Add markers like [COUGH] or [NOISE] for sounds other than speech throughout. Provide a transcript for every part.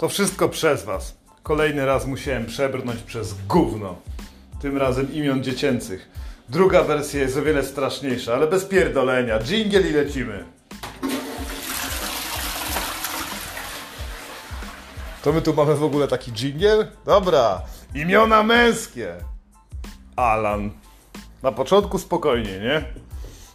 To wszystko przez was. Kolejny raz musiałem przebrnąć przez gówno. Tym razem imion dziecięcych. Druga wersja jest o wiele straszniejsza, ale bez pierdolenia. Jingle i lecimy. To my tu mamy w ogóle taki jingle? Dobra. Imiona męskie. Alan. Na początku spokojnie, nie?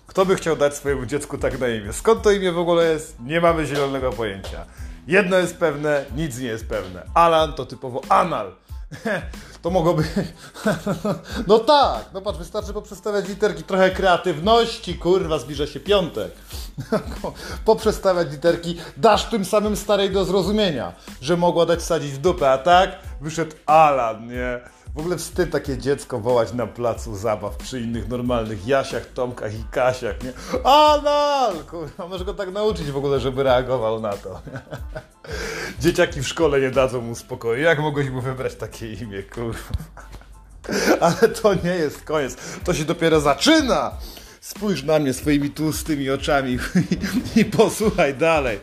Kto by chciał dać swojemu dziecku tak na imię? Skąd to imię w ogóle jest? Nie mamy zielonego pojęcia. Jedno jest pewne, nic nie jest pewne. Alan to typowo anal. [LAUGHS] To mogłoby. [LAUGHS] No tak, no patrz, wystarczy poprzestawiać literki, trochę kreatywności, kurwa, zbliża się piątek. [LAUGHS] Poprzestawiać literki, dasz tym samym starej do zrozumienia, że mogła dać sadzić w dupę, a tak wyszedł Alan, nie? W ogóle wstyd takie dziecko wołać na placu zabaw przy innych normalnych Jasiach, Tomkach i Kasiach, nie? Anal! Kurwa, może go tak nauczyć w ogóle, żeby reagował na to. [LAUGHS] Dzieciaki w szkole nie dadzą mu spokoju. Jak mogłeś mu wybrać takie imię, kurwa? [LAUGHS] Ale to nie jest koniec. To się dopiero zaczyna! Spójrz na mnie swoimi tłustymi oczami i, [LAUGHS] i posłuchaj dalej.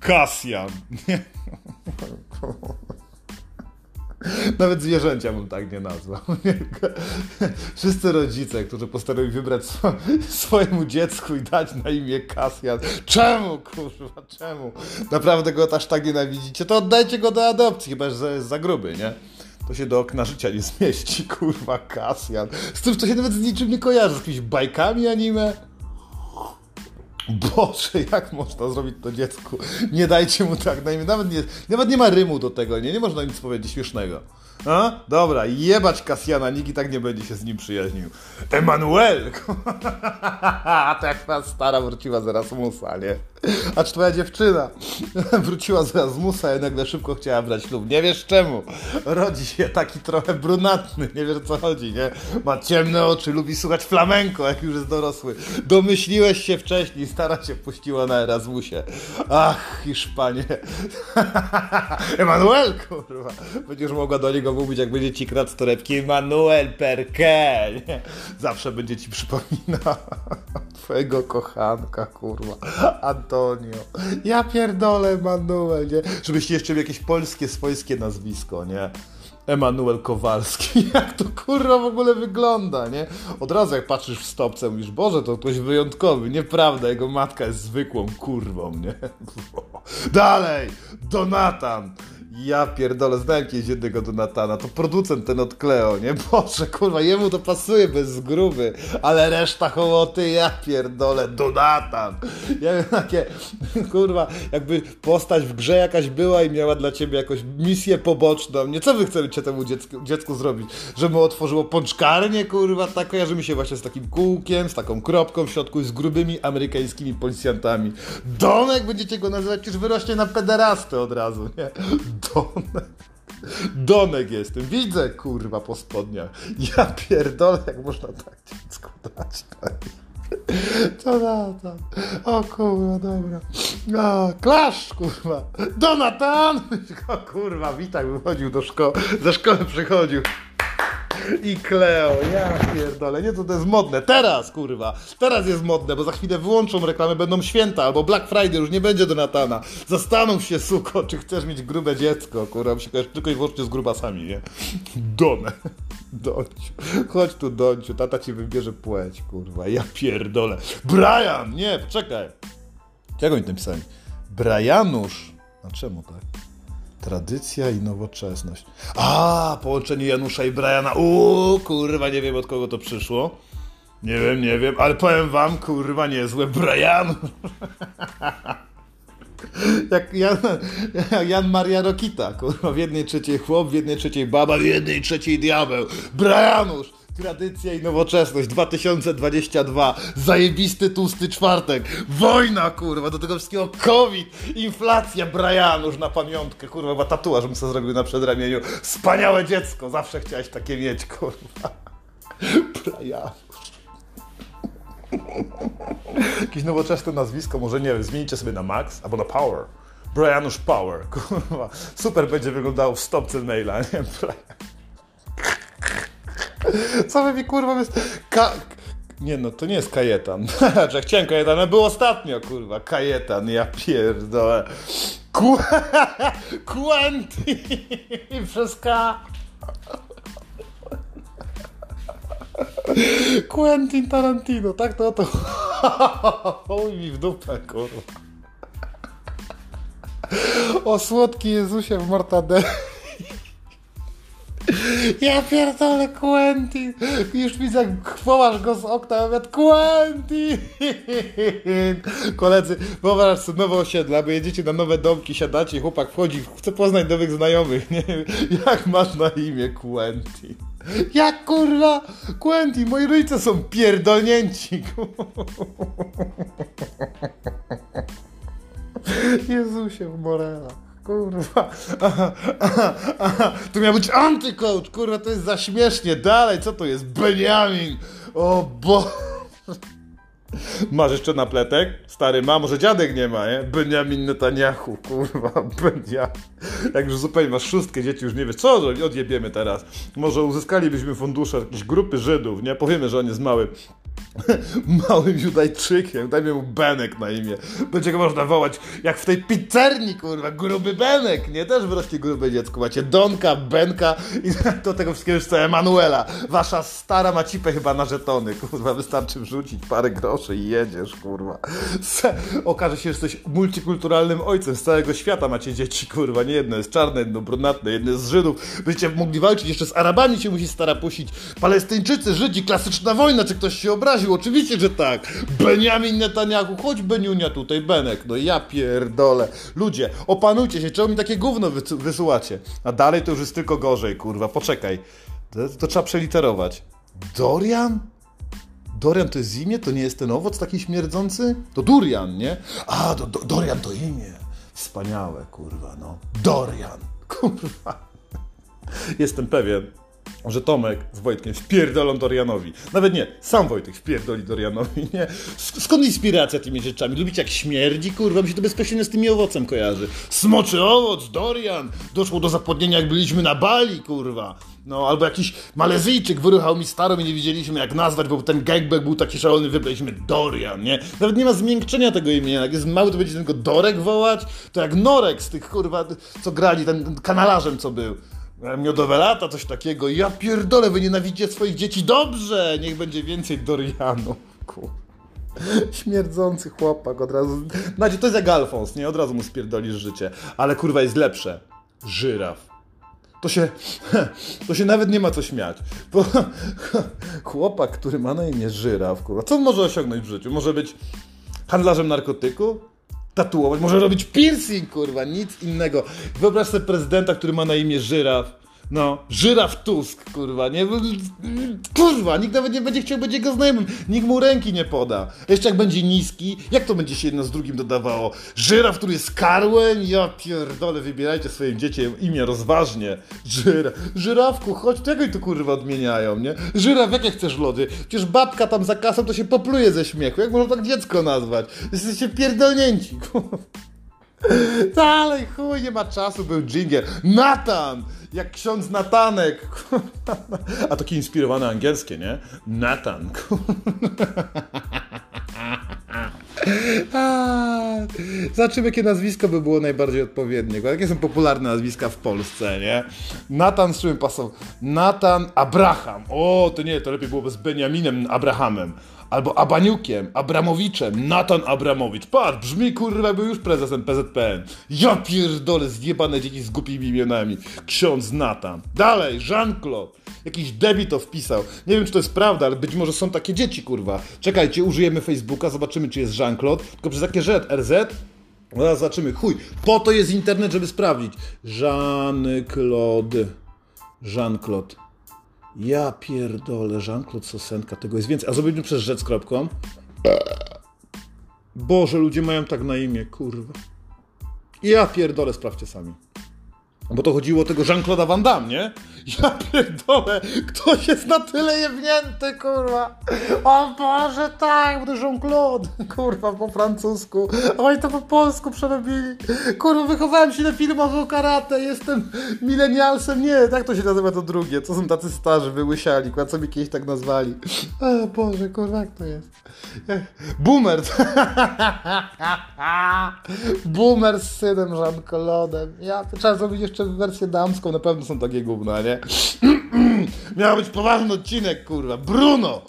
Kasjan. [LAUGHS] Nawet zwierzęcia bym tak nie nazwał. [LAUGHS] Wszyscy rodzice, którzy postanowili wybrać swo swojemu dziecku i dać na imię Kasjan. Czemu, kurwa, czemu? Naprawdę go aż tak nienawidzicie? To oddajcie go do adopcji, chyba że jest za gruby, nie? To się do okna życia nie zmieści, [LAUGHS] kurwa, Kasjan. Z tym, to się nawet z niczym nie kojarzy, z jakimiś bajkami anime. Boże, jak można zrobić to dziecku? Nie dajcie mu tak na imię. Nawet nie, nawet nie ma rymu do tego, nie? Nie można nic powiedzieć śmiesznego. A? Dobra, jebać Kasjana, nikt i tak nie będzie się z nim przyjaźnił. Emanuel! [LAUGHS] to jak ta stara wróciła z Erasmusa, nie? [LAUGHS] A czy twoja dziewczyna [LAUGHS] wróciła z Erasmusa i nagle szybko chciała brać ślub? Nie wiesz czemu? Rodzi się taki trochę brunatny, nie wiesz co chodzi, nie? Ma ciemne oczy, lubi słuchać flamenko, jak już jest dorosły. Domyśliłeś się wcześniej, stara się puściła na Erasmusie. Ach, Hiszpanie. [LAUGHS] Emanuel, kurwa. Będziesz mogła do niego mówić, jak będzie ci kradł torebki. Emanuel Perke. Nie? Zawsze będzie ci przypominał twojego kochanka, kurwa. Antonio. Ja pierdolę Emanuel, nie? Żebyście jeszcze mieli jakieś polskie, swojskie nazwisko, nie? Emanuel Kowalski. [LAUGHS] Jak to kurwa w ogóle wygląda, nie? Od razu jak patrzysz w stopce, mówisz, Boże, to ktoś wyjątkowy. Nieprawda, jego matka jest zwykłą kurwą, nie? [LAUGHS] Dalej! Donatan! Ja pierdolę, znałem kiedyś jednego Donatana, to producent ten od Cleo, nie? Boże, kurwa, jemu to pasuje bez zgruby, ale reszta hołoty, ja pierdolę, Donatan! Ja wiem, takie, [LAUGHS] kurwa, jakby postać w grze jakaś była i miała dla ciebie jakąś misję poboczną, nie? Co wy chcecie temu dziecku, dziecku zrobić? Żeby mu otworzyło pączkarnię, kurwa, tak kojarzy mi się właśnie z takim kółkiem, z taką kropką w środku i z grubymi amerykańskimi policjantami. Donek będziecie go nazywać, przecież wyrośnie na pederastę od razu, nie? Donek. Donek jestem. Widzę, kurwa, po spodniach. Ja pierdolę, jak można tak dziecku dać. Tak. Co na to? O kurwa, dobra. O, klasz, kurwa. Donatan! O kurwa, witaj, wychodził do szkoły. Ze szkoły przychodził. I Kleo, ja pierdolę, nie to to jest modne. Teraz, kurwa, teraz jest modne, bo za chwilę wyłączą reklamy, będą święta, albo Black Friday, już nie będzie Donatana. Zastanów się, suko, czy chcesz mieć grube dziecko, kurwa, bo się tylko i wyłącznie z grubasami, nie? Donę. Donciu. Chodź tu, Donciu, tata ci wybierze płeć, kurwa, ja pierdolę. Brian! Nie, poczekaj. Czego oni tam pisali? Brianusz. A czemu tak? Tradycja i nowoczesność. A, połączenie Janusza i Briana. Uuu, kurwa, nie wiem od kogo to przyszło. Nie wiem, nie wiem, ale powiem wam, kurwa, niezłe Brian. [LAUGHS] Jak Jan, Jan Maria Rokita, kurwa, w jednej trzeciej chłop, w jednej trzeciej baba, w jednej trzeciej diabeł. Brianusz! Tradycja i nowoczesność 2022. Zajebisty tłusty czwartek. Wojna, kurwa, do tego wszystkiego COVID, inflacja, Brianusz na pamiątkę, kurwa, chyba tatuaż bym sobie zrobił na przedramieniu. Wspaniałe dziecko, zawsze chciałeś takie mieć, kurwa. Brianusz. Jakieś nowoczesne nazwisko, może nie wiem, zmienicie sobie na Max albo na Power. Brianusz Power, kurwa. Super będzie wyglądało w stopce maila, nie? Brian. Co wy mi kurwa jest... Ka... Nie no, to nie jest Kajetan. [LAUGHS] Że chciałem Kajetana, był ostatnio kurwa. Kajetan, ja pierdolę. Qu [LAUGHS] Quentin [LAUGHS] przez K. Quentin Tarantino, tak to to. Oj mi w dupę, kurwa. O słodki Jezusie w mortadeli. Ja pierdolę Quentin. Już widzę, jak go z okna, mówię, Quentin. Koledzy, wyobraź sobie nowe osiedla, bo jedziecie na nowe domki, siadacie, chłopak wchodzi, chce poznać nowych znajomych, nie Jak masz na imię Quentin? Jak kurwa? Quentin, moi rodzice są pierdolnięci. Jezusie Morela. Kurwa. [LAUGHS] Tu miał być antycoach. Kurwa, to jest za śmiesznie. Dalej, co to jest? Benjamin. O bo. Masz jeszcze napletek? Stary ma, może dziadek nie ma, nie? Benjamin Netanyahu, kurwa, [LAUGHS] Benjamin. Już zupełnie masz szóstkę dzieci, już nie wiesz, co odjebiemy teraz. Może uzyskalibyśmy fundusze jakiejś grupy Żydów, nie? Powiemy, że on jest mały [LAUGHS] małym Judajczykiem, dajmy mu Benek na imię. Będzie go można wołać jak w tej pizzerni, kurwa, gruby Benek, nie? Też wyrośnie grube dziecko. Macie Donka, Benka i [LAUGHS] do tego wszystkiego jeszcze Emanuela. Wasza stara macipę chyba na żetony, kurwa, wystarczy wrzucić parę groszy i jedziesz, kurwa. Se, okaże się, że jesteś multikulturalnym ojcem z całego świata macie dzieci, kurwa, nie jedno jest czarne, jedno brunatne, jedno jest z Żydów. Będziecie mogli walczyć jeszcze z Arabami się musi stara pusić. Palestyńczycy, Żydzi, klasyczna wojna, czy ktoś się obraził? Oczywiście, że tak. Benjamin Netanyahu, chodź Beniunia tutaj, Benek. No ja pierdolę. Ludzie, opanujcie się, czemu mi takie gówno wysyłacie? A dalej to już jest tylko gorzej, kurwa, poczekaj. To, to trzeba przeliterować. Dorian? Dorian to jest imię? To nie jest ten owoc taki śmierdzący? To Durian, nie? A, do, do, Dorian to imię. Wspaniałe, kurwa, no. Dorian, [LAUGHS] kurwa. Jestem pewien, że Tomek z Wojtkiem wpierdolą Dorianowi. Nawet nie, sam Wojtek wpierdoli Dorianowi, nie? Skąd inspiracja tymi rzeczami? Lubicie jak śmierdzi? Kurwa, mi się to bezpośrednio z tymi owocem kojarzy. Smoczy owoc, Dorian! Doszło do zapłodnienia, jak byliśmy na Bali, kurwa. No, albo jakiś Malezyjczyk wyruchał mi starą i nie wiedzieliśmy jak nazwać, bo ten gangbang był taki szalony, wybraliśmy Dorian, nie? Nawet nie ma zmiękczenia tego imienia. Jak jest mały, to będzie tylko Dorek wołać. To jak Norek z tych, kurwa, co grali, ten, kanalarzem, co był. Miodowe lata, coś takiego. Ja pierdolę, wy nienawidzicie swoich dzieci. Dobrze, niech będzie więcej Dorianów. Śmierdzący chłopak od razu. Znaczy, to jest jak Alfons, nie? Od razu mu spierdolisz życie. Ale kurwa jest lepsze. Żyraf. To się, to się nawet nie ma co śmiać. Bo chłopak, który ma na imię Żyraf, kurwa, co on może osiągnąć w życiu? Może być handlarzem narkotyku? Tatuować, może robić piercing, kurwa, nic innego. Wyobraź sobie prezydenta, który ma na imię Żyraf no, żyraf Tusk, kurwa, nie? Kurwa, nikt nawet nie będzie chciał być jego znajomym, nikt mu ręki nie poda. Jeszcze jak będzie niski, jak to będzie się jedno z drugim dodawało? Żyraf, który jest karłem? Ja pierdolę, wybierajcie swoim dzieciom imię rozważnie. Żyra. Żyrawku, chodź, tego i tu kurwa odmieniają, nie? Żyraf, jakie chcesz lody? Przecież babka tam za kasą to się popluje ze śmiechu. Jak można tak dziecko nazwać? Jesteście pierdolnięci, kurwa. [LAUGHS] Dalej, chuj, nie ma czasu, był dżingier. Natan! Jak ksiądz Natanek. [LAUGHS] A takie inspirowane angielskie, nie? Natan. [LAUGHS] Zobaczymy, jakie nazwisko by było najbardziej odpowiednie. Jakie są popularne nazwiska w Polsce, nie? Natan z czym pasował? Natan Abraham. O, to nie, to lepiej byłoby z Beniaminem Abrahamem albo Abaniukiem, Abramowiczem, Natan Abramowicz. Patrz, brzmi kurwa, był już prezesem PZPN. Ja pierdolę, zjebane dzieci z głupimi imionami. Ksiądz Natan. Dalej, Jean-Claude. Jakiś debi to wpisał. Nie wiem, czy to jest prawda, ale być może są takie dzieci, kurwa. Czekajcie, użyjemy Facebooka, zobaczymy, czy jest Jean-Claude. Tylko przez takie rzecz, RZ, no zaraz zobaczymy. Chuj, po to jest internet, żeby sprawdzić. Jean-Claude. Jean-Claude. Ja pierdolę, Jean-Claude Sosenka, tego jest więcej. A zrobimy przez rzec kropką. Boże, ludzie mają tak na imię, kurwa. Ja pierdolę, sprawdźcie sami. Bo to chodziło o tego Jean-Claude'a Van Damme, nie? Ja pierdolę, ktoś jest na tyle jewnięty, kurwa. O Boże, tak, bo to Jean-Claude, [LAUGHS] kurwa, po francusku. Oj, to po polsku przerobili. Kurwa, wychowałem się na filmach o karate, jestem milenialsem. Nie, tak to się nazywa to drugie. Co są tacy starzy, wyłysiali, kurwa, co mi kiedyś tak nazwali. O Boże, kurwa, jak to jest? Boomer. [LAUGHS] Boomer z synem Jean-Claude'em. Ja, trzeba zrobić jeszcze wersję damską, na pewno są takie gówna, nie? [CLEARS THROAT] Miał być poważny odcinek, kurwa. Bruno!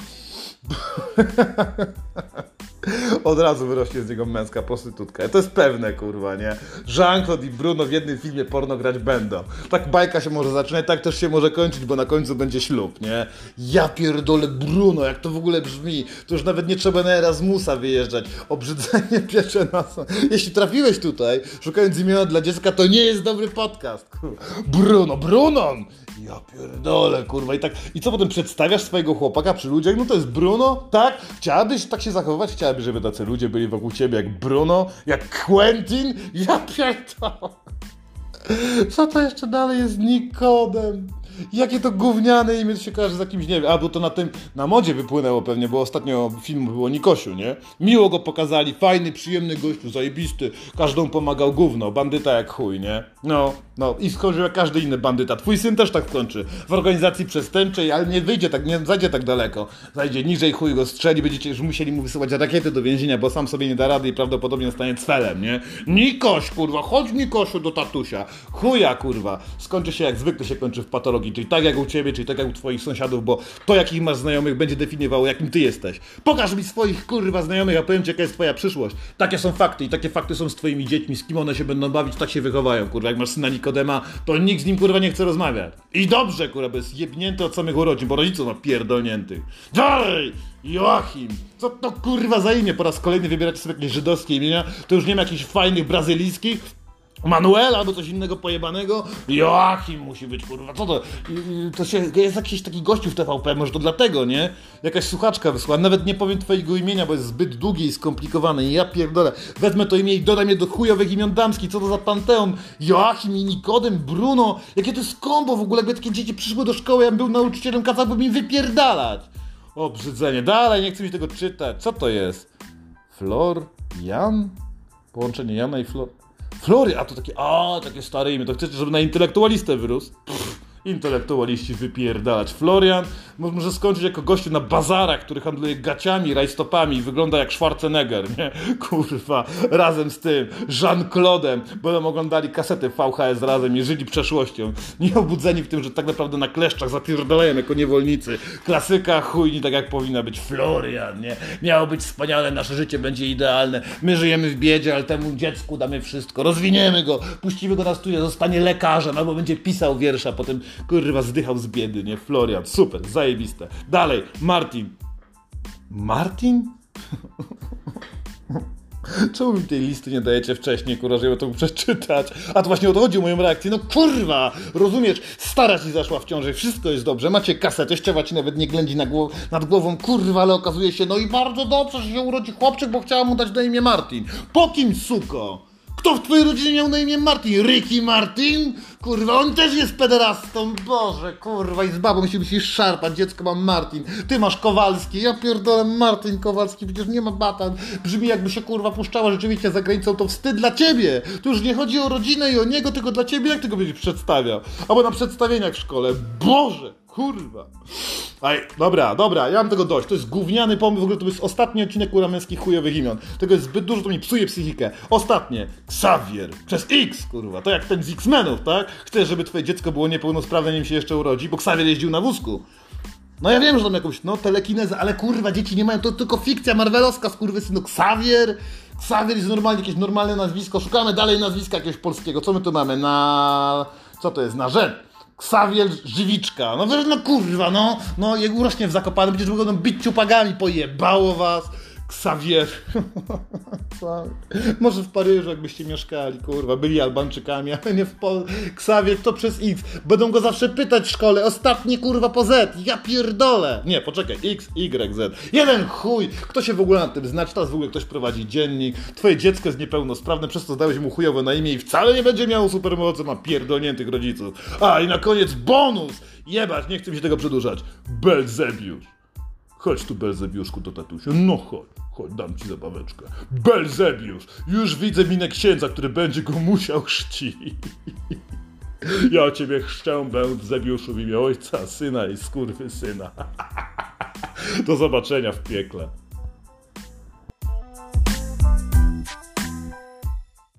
Od razu wyrośnie z niego męska prostytutka. To jest pewne, kurwa, nie? Jean-Claude i Bruno w jednym filmie porno grać będą. Tak bajka się może zaczynać, tak też się może kończyć, bo na końcu będzie ślub, nie? Ja pierdolę Bruno, jak to w ogóle brzmi. To już nawet nie trzeba na Erasmusa wyjeżdżać. Obrzydzenie [LAUGHS] piecze nas. Jeśli trafiłeś tutaj, szukając imienia dla dziecka, to nie jest dobry podcast, kurwa. Bruno, Brunon! Ja pierdolę, kurwa. I tak, i co potem przedstawiasz swojego chłopaka przy ludziach? No to jest Bruno, tak? Chciałabyś tak się zachowywać? Chciałabyś, żeby tacy ludzie byli wokół ciebie jak Bruno, jak Quentin? Ja pierdolę. Co to jeszcze dalej jest Nikodem? Jakie to gówniane imię się kojarzy z jakimś, nie wiem, albo to na tym, na modzie wypłynęło pewnie, bo ostatnio filmu było Nikosiu, nie? Miło go pokazali, fajny, przyjemny gościu, zajebisty, każdą pomagał gówno, bandyta jak chuj, nie? No, no i skończył jak każdy inny bandyta. Twój syn też tak skończy, w organizacji przestępczej, ale nie wyjdzie tak, nie zajdzie tak daleko. Zajdzie niżej, chuj go strzeli, będziecie już musieli mu wysyłać rakiety do więzienia, bo sam sobie nie da rady i prawdopodobnie stanie cwelem, nie? Nikoś, kurwa, chodź Nikosiu do tatusia. Chuja, kurwa. Skończy się jak zwykle się kończy w patologii czyli tak jak u ciebie, czyli tak jak u twoich sąsiadów, bo to jakich masz znajomych będzie definiowało jakim ty jesteś. Pokaż mi swoich kurwa znajomych, a powiem ci jaka jest twoja przyszłość. Takie są fakty i takie fakty są z twoimi dziećmi, z kim one się będą bawić, tak się wychowają, kurwa. Jak masz syna Nikodema, to nikt z nim kurwa nie chce rozmawiać. I dobrze, kurwa, bo jest jebnięty od samych urodzin, bo rodziców ma pierdolniętych. Dalej! Joachim! Co to kurwa za imię? Po raz kolejny wybieracie sobie jakieś żydowskie imienia, to już nie ma jakichś fajnych brazylijskich, Manuel albo coś innego pojebanego? Joachim musi być, kurwa, co to? To się, jest jakiś taki gościu w TVP, może to dlatego, nie? Jakaś słuchaczka wysłała, nawet nie powiem twojego imienia, bo jest zbyt długie i skomplikowane i ja pierdolę. Wezmę to imię i dodam je do chujowych imion damskich, co to za panteon? Joachim i Nikodem, Bruno, jakie to jest kombo w ogóle, jakby takie dzieci przyszły do szkoły, ja bym był nauczycielem, kazałbym im wypierdalać. O, brzydzenie, dalej, nie chcę mi tego czytać. Co to jest? Flor, Jan? Połączenie Jana i Flor... Flory, a to takie, a takie stare imię, to chcecie, żeby na intelektualistę wyrósł? Pff, intelektualiści wypierdalać. Florian może skończyć jako gościu na bazarach, który handluje gaciami, rajstopami i wygląda jak Schwarzenegger, nie? [LAUGHS] Kurwa, razem z tym Jean-Claude'em, będą oglądali kasety VHS razem i żyli przeszłością. Nie obudzeni w tym, że tak naprawdę na kleszczach zapierdalają jako niewolnicy. Klasyka chujni, tak jak powinna być. Florian, nie? Miało być wspaniale, nasze życie będzie idealne. My żyjemy w biedzie, ale temu dziecku damy wszystko. Rozwiniemy go, puścimy go na studia, zostanie lekarzem, albo będzie pisał wiersza, potem kurwa zdychał z biedy, nie? Florian, super, zajebiste. Dalej, Martin. Martin? [LAUGHS] Czemu mi tej listy nie dajecie wcześniej, kurwa, żeby to przeczytać? A to właśnie o to chodzi o moją reakcję. No kurwa, rozumiesz? Stara ci zaszła w ciąży, wszystko jest dobrze, macie kasetę, ściewa ci nawet nie ględzi głow nad głową, kurwa, ale okazuje się, no i bardzo dobrze, że się urodzi chłopczyk, bo chciała mu dać na imię Martin. Po kim, suko? Kto w twojej rodzinie miał na imię Martin? Ricky Martin? Kurwa, on też jest pederastą. Boże, kurwa, i z babą się musisz szarpać. Dziecko mam Martin. Ty masz Kowalski. Ja pierdolę Martin Kowalski. Przecież nie ma batan. Brzmi jakby się kurwa puszczała rzeczywiście za granicą. To wstyd dla ciebie. Tu już nie chodzi o rodzinę i o niego, tylko dla ciebie. Jak ty go będziesz przedstawiał? Albo na przedstawieniach w szkole. Boże, kurwa. Aj, dobra, dobra, ja mam tego dość. To jest gówniany pomysł, w ogóle to jest ostatni odcinek Ura Męskich chujowych imion. Tego jest zbyt dużo, to mi psuje psychikę. Ostatnie, Xavier, przez X, kurwa, to jak ten z X-Menów, tak? Chcesz, żeby twoje dziecko było niepełnosprawne, nim się jeszcze urodzi, bo Xavier jeździł na wózku. No ja wiem, że tam jakąś, no, telekinezę, ale kurwa, dzieci nie mają, to tylko fikcja marvelowska, skurwysynu, Xavier... Xavier jest normalnie, jakieś normalne nazwisko, szukamy dalej nazwiska jakiegoś polskiego. Co my tu mamy? Na... Co to jest? Na rzecz. Ksawiel Żywiczka. No, no kurwa, no, no jak urośnie w Zakopanem, będziesz mogą no, bić ciupagami, pojebało was. Xavier. Co? [LAUGHS] Może w Paryżu, jakbyście mieszkali, kurwa, byli Albańczykami, ale nie w Polsce. Xavier to przez X. Będą go zawsze pytać w szkole, ostatnie kurwa po Z. Ja pierdolę. Nie, poczekaj, X, Y, Z. Jeden chuj. Kto się w ogóle na tym zna? Czy teraz w ogóle ktoś prowadzi dziennik? Twoje dziecko jest niepełnosprawne, przez to dałeś mu chujowe na imię i wcale nie będzie miało supermocy, ma pierdolniętych rodziców. A, i na koniec bonus! Jebać, nie chcę mi się tego przedłużać. Belzebiusz. Chodź tu, Belzebiuszku, do tatusia. No chodź, chodź, dam ci zabaweczkę. Belzebiusz! Już widzę minę księdza, który będzie go musiał chrzcić. [LAUGHS] Ja ciebie chrzczę, Belzebiuszu, w imię ojca, syna i skurwy syna. [LAUGHS] Do zobaczenia w piekle.